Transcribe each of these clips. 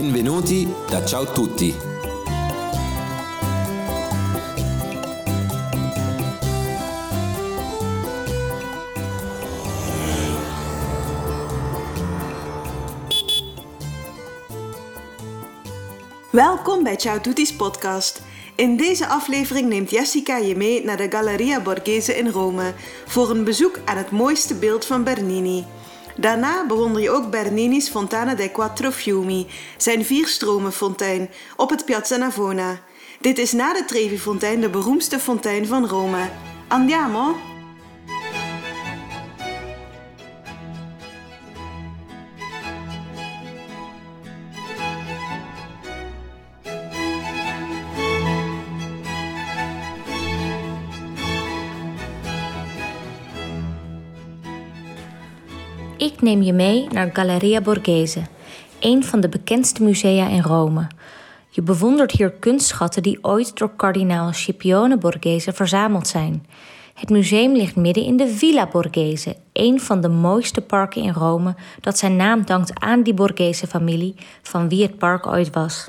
Benvenuti da Ciao Tutti. Welkom bij Ciao Tutti's podcast. In deze aflevering neemt Jessica je mee naar de Galleria Borghese in Rome voor een bezoek aan het mooiste beeld van Bernini. Daarna bewonder je ook Bernini's Fontana dei Quattro Fiumi, zijn vierstromenfontein op het Piazza Navona. Dit is na de Trevi-fontein de beroemdste fontein van Rome. Andiamo? Ik neem je mee naar Galleria Borghese, een van de bekendste musea in Rome. Je bewondert hier kunstschatten die ooit door kardinaal Scipione Borghese verzameld zijn. Het museum ligt midden in de Villa Borghese, een van de mooiste parken in Rome dat zijn naam dankt aan die Borghese-familie van wie het park ooit was.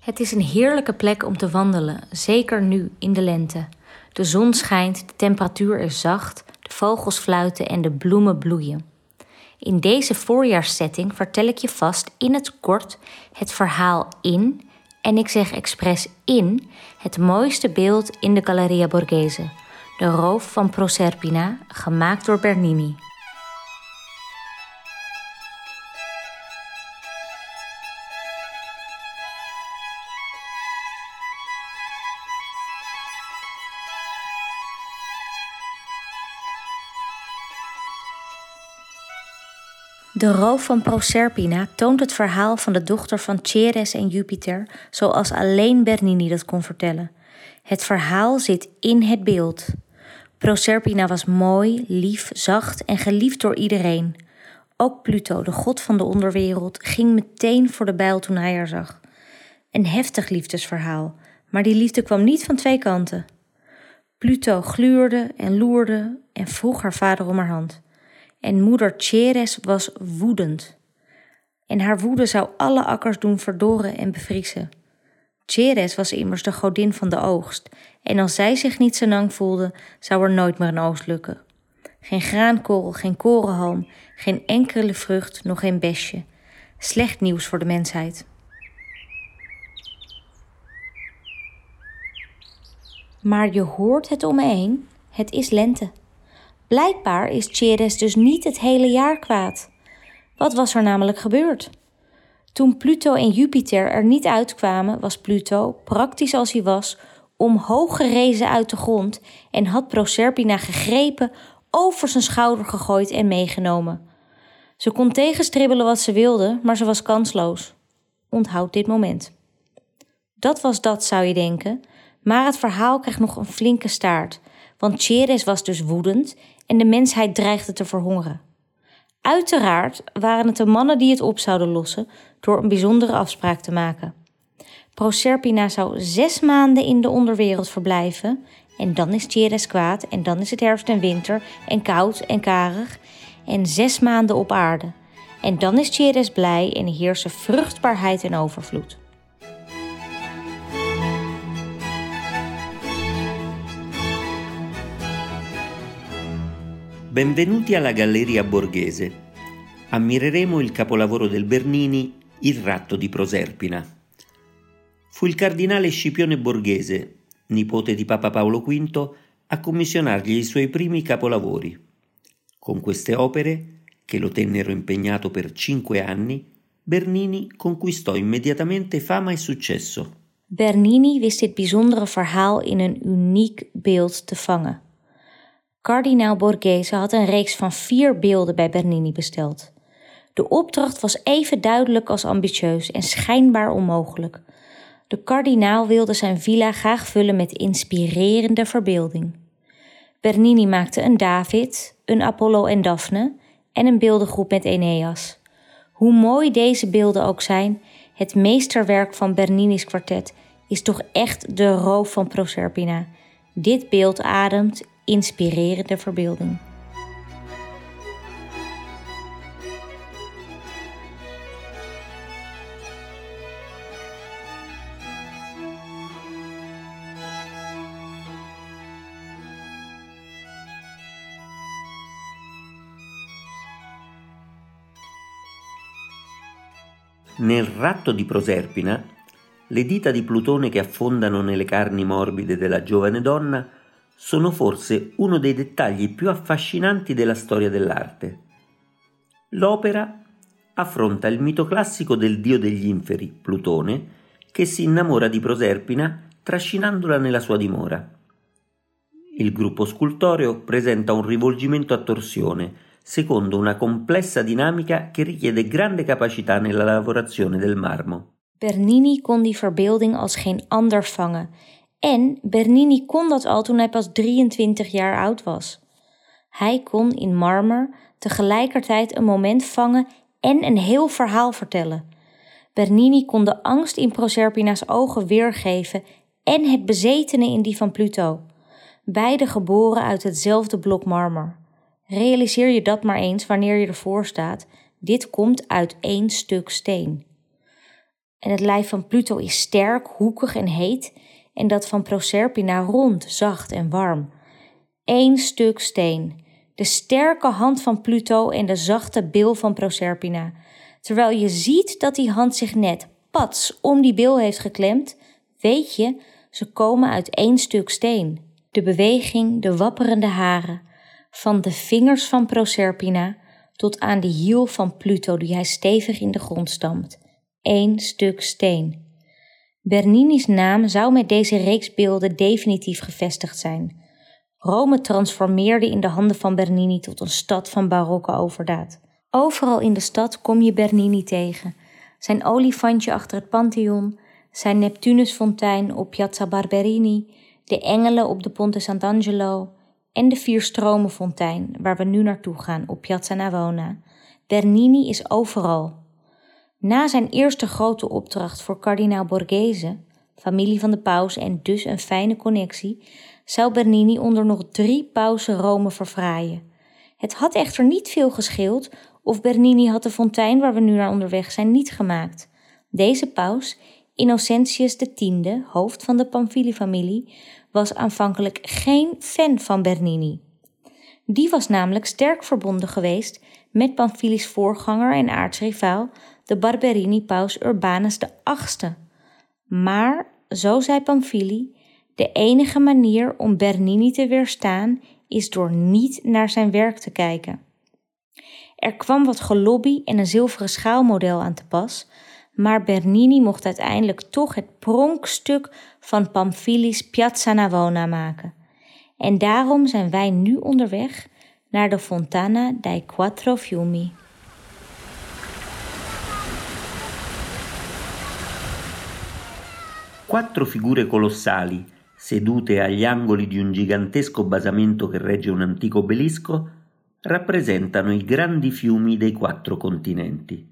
Het is een heerlijke plek om te wandelen, zeker nu in de lente. De zon schijnt, de temperatuur is zacht, vogels fluiten en de bloemen bloeien. In deze voorjaarssetting vertel ik je vast in het kort het verhaal in, en ik zeg expres in, het mooiste beeld in de Galleria Borghese, de roof van Proserpina, gemaakt door Bernini. De roof van Proserpina toont het verhaal van de dochter van Ceres en Jupiter zoals alleen Bernini dat kon vertellen. Het verhaal zit in het beeld. Proserpina was mooi, lief, zacht en geliefd door iedereen. Ook Pluto, de god van de onderwereld, ging meteen voor de bijl toen hij haar zag. Een heftig liefdesverhaal, maar die liefde kwam niet van twee kanten. Pluto gluurde en loerde en vroeg haar vader om haar hand en moeder Ceres was woedend. En haar woede zou alle akkers doen verdoren en bevriezen. Ceres was immers de godin van de oogst, en als zij zich niet senang voelde, zou er nooit meer een oogst lukken. Geen graankorrel, geen korenhalm, geen enkele vrucht, nog geen besje. Slecht nieuws voor de mensheid. Maar je hoort het om me heen, het is lente. Blijkbaar is Ceres dus niet het hele jaar kwaad. Wat was er namelijk gebeurd? Toen Pluto en Jupiter er niet uitkwamen, was Pluto, praktisch als hij was, omhoog gerezen uit de grond en had Proserpina gegrepen, over zijn schouder gegooid en meegenomen. Ze kon tegenstribbelen wat ze wilde, maar ze was kansloos. Onthoud dit moment. Dat was dat, zou je denken, maar het verhaal krijgt nog een flinke staart, want Ceres was dus woedend en de mensheid dreigde te verhongeren. Uiteraard waren het de mannen die het op zouden lossen door een bijzondere afspraak te maken. Proserpina zou zes maanden in de onderwereld verblijven en dan is Ceres kwaad en dan is het herfst en winter en koud en karig en zes maanden op aarde. En dan is Ceres blij en heersen vruchtbaarheid en overvloed. Benvenuti alla Galleria Borghese. Ammireremo il capolavoro del Bernini, Il ratto di Proserpina. Fu il cardinale Scipione Borghese, nipote di Papa Paolo V, a commissionargli i suoi primi capolavori. Con queste opere, che lo tennero impegnato per cinque anni, Bernini conquistò immediatamente fama e successo. Bernini wist dit bijzondere verhaal in een uniek beeld te vangen. Kardinaal Borghese had een reeks van vier beelden bij Bernini besteld. De opdracht was even duidelijk als ambitieus en schijnbaar onmogelijk. De kardinaal wilde zijn villa graag vullen met inspirerende verbeelding. Bernini maakte een David, een Apollo en Daphne en een beeldengroep met Eneas. Hoe mooi deze beelden ook zijn, het meesterwerk van Bernini's kwartet is toch echt de roof van Proserpina. Dit beeld ademt inspirerende verbeelding. Nel ratto di Proserpina, le dita di Plutone che affondano nelle carni morbide della giovane donna sono forse uno dei dettagli più affascinanti della storia dell'arte. L'opera affronta il mito classico del dio degli inferi, Plutone, che si innamora di Proserpina trascinandola nella sua dimora. Il gruppo scultoreo presenta un rivolgimento a torsione, secondo una complessa dinamica che richiede grande capacità nella lavorazione del marmo. Bernini kon die verbeelding als geen ander vangen. En Bernini kon dat al toen hij pas 23 jaar oud was. Hij kon in marmer tegelijkertijd een moment vangen en een heel verhaal vertellen. Bernini kon de angst in Proserpina's ogen weergeven en het bezetene in die van Pluto. Beide geboren uit hetzelfde blok marmer. Realiseer je dat maar eens wanneer je ervoor staat. Dit komt uit één stuk steen. En het lijf van Pluto is sterk, hoekig en heet, en dat van Proserpina rond, zacht en warm. Eén stuk steen. De sterke hand van Pluto en de zachte bil van Proserpina. Terwijl je ziet dat die hand zich net pats om die bil heeft geklemd, weet je, ze komen uit één stuk steen. De beweging, de wapperende haren, van de vingers van Proserpina tot aan de hiel van Pluto die hij stevig in de grond stampt. Eén stuk steen. Bernini's naam zou met deze reeks beelden definitief gevestigd zijn. Rome transformeerde in de handen van Bernini tot een stad van barokke overdaad. Overal in de stad kom je Bernini tegen. Zijn olifantje achter het Pantheon, zijn Neptunusfontein op Piazza Barberini, de engelen op de Ponte Sant'Angelo en de Vierstromenfontein waar we nu naartoe gaan op Piazza Navona. Bernini is overal. Na zijn eerste grote opdracht voor kardinaal Borghese, familie van de paus en dus een fijne connectie, zou Bernini onder nog drie pausen Rome verfraaien. Het had echter niet veel gescheeld of Bernini had de fontein waar we nu naar onderweg zijn niet gemaakt. Deze paus, Innocentius X, hoofd van de Pamphili-familie, was aanvankelijk geen fan van Bernini. Die was namelijk sterk verbonden geweest met Pamphili's voorganger en aartsrivaal, de Barberini-paus Urbanus VIII. Maar, zo zei Pamphili, de enige manier om Bernini te weerstaan is door niet naar zijn werk te kijken. Er kwam wat gelobby en een zilveren schaalmodel aan te pas, maar Bernini mocht uiteindelijk toch het pronkstuk van Pamphili's Piazza Navona maken. En daarom zijn wij nu onderweg naar de Fontana dei Quattro Fiumi. Quattro figure colossali, sedute agli angoli di un gigantesco basamento che regge un antico obelisco, rappresentano i grandi fiumi dei quattro continenti.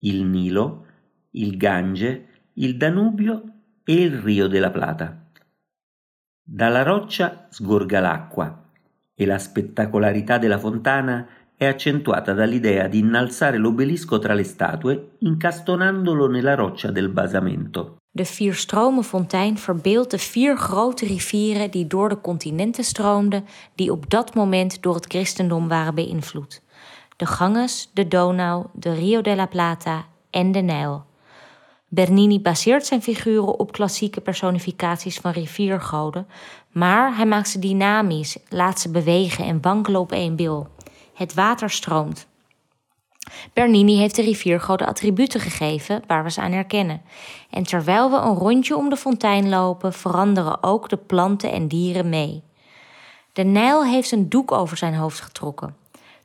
Il Nilo, il Gange, il Danubio e il Rio della Plata. Dalla roccia sgorga l'acqua e la spettacolarità della fontana è accentuata dall'idea di innalzare l'obelisco tra le statue incastonandolo nella roccia del basamento. De Vierstromenfontein verbeeldt de vier grote rivieren die door de continenten stroomden, die op dat moment door het christendom waren beïnvloed. De Ganges, de Donau, de Rio de la Plata en de Nijl. Bernini baseert zijn figuren op klassieke personificaties van riviergoden, maar hij maakt ze dynamisch, laat ze bewegen en wankelen op één bil. Het water stroomt. Bernini heeft de riviergoden attributen gegeven waar we ze aan herkennen. En terwijl we een rondje om de fontein lopen, veranderen ook de planten en dieren mee. De Nijl heeft een doek over zijn hoofd getrokken.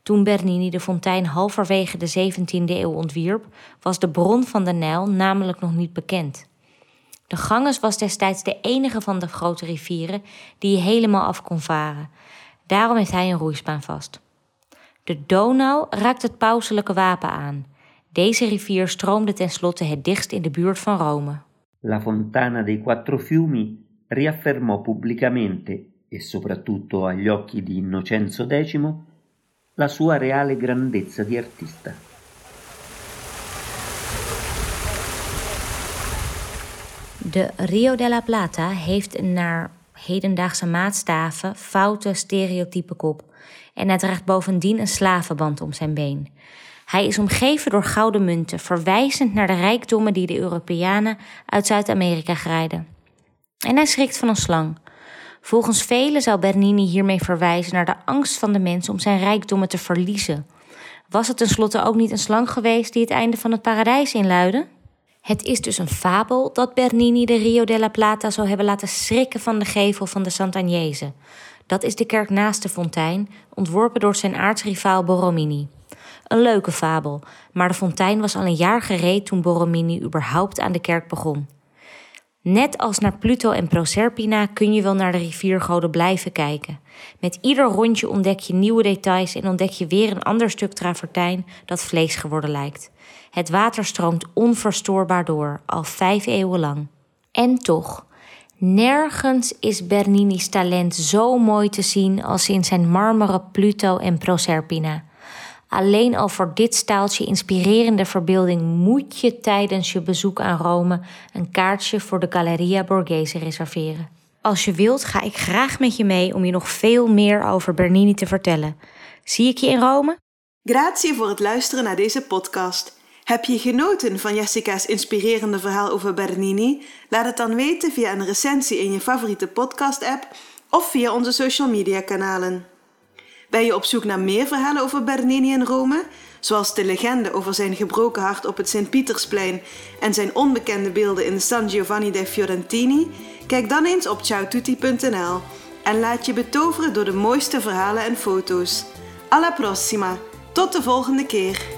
Toen Bernini de fontein halverwege de 17e eeuw ontwierp, was de bron van de Nijl namelijk nog niet bekend. De Ganges was destijds de enige van de grote rivieren die je helemaal af kon varen. Daarom heeft hij een roeispaan vast. De Donau raakt het pauselijke wapen aan. Deze rivier stroomde tenslotte het dichtst in de buurt van Rome. La Fontana dei Quattro Fiumi riaffermò pubblicamente e soprattutto agli occhi di Innocenzo X la sua reale grandezza di artista. De Rio de la Plata heeft een naar hedendaagse maatstaven foute stereotype kop en hij draagt bovendien een slavenband om zijn been. Hij is omgeven door gouden munten, verwijzend naar de rijkdommen die de Europeanen uit Zuid-Amerika grijden. En hij schrikt van een slang. Volgens velen zou Bernini hiermee verwijzen naar de angst van de mens om zijn rijkdommen te verliezen. Was het tenslotte ook niet een slang geweest die het einde van het paradijs inluidde? Het is dus een fabel dat Bernini de Rio della Plata zou hebben laten schrikken van de gevel van de Sant'Agnese. Dat is de kerk naast de fontein, ontworpen door zijn aartsrivaal Borromini. Een leuke fabel, maar de fontein was al een jaar gereed toen Borromini überhaupt aan de kerk begon. Net als naar Pluto en Proserpina kun je wel naar de riviergoden blijven kijken. Met ieder rondje ontdek je nieuwe details en ontdek je weer een ander stuk travertijn dat vlees geworden lijkt. Het water stroomt onverstoorbaar door, al vijf eeuwen lang. En toch, nergens is Bernini's talent zo mooi te zien als in zijn marmeren Pluto en Proserpina. Alleen al voor dit staaltje inspirerende verbeelding moet je tijdens je bezoek aan Rome een kaartje voor de Galleria Borghese reserveren. Als je wilt, ga ik graag met je mee om je nog veel meer over Bernini te vertellen. Zie ik je in Rome? Grazie voor het luisteren naar deze podcast. Heb je genoten van Jessica's inspirerende verhaal over Bernini? Laat het dan weten via een recensie in je favoriete podcast-app of via onze social media kanalen. Ben je op zoek naar meer verhalen over Bernini in Rome? Zoals de legende over zijn gebroken hart op het Sint-Pietersplein en zijn onbekende beelden in San Giovanni dei Fiorentini? Kijk dan eens op ciaotutti.nl en laat je betoveren door de mooiste verhalen en foto's. Alla prossima! Tot de volgende keer!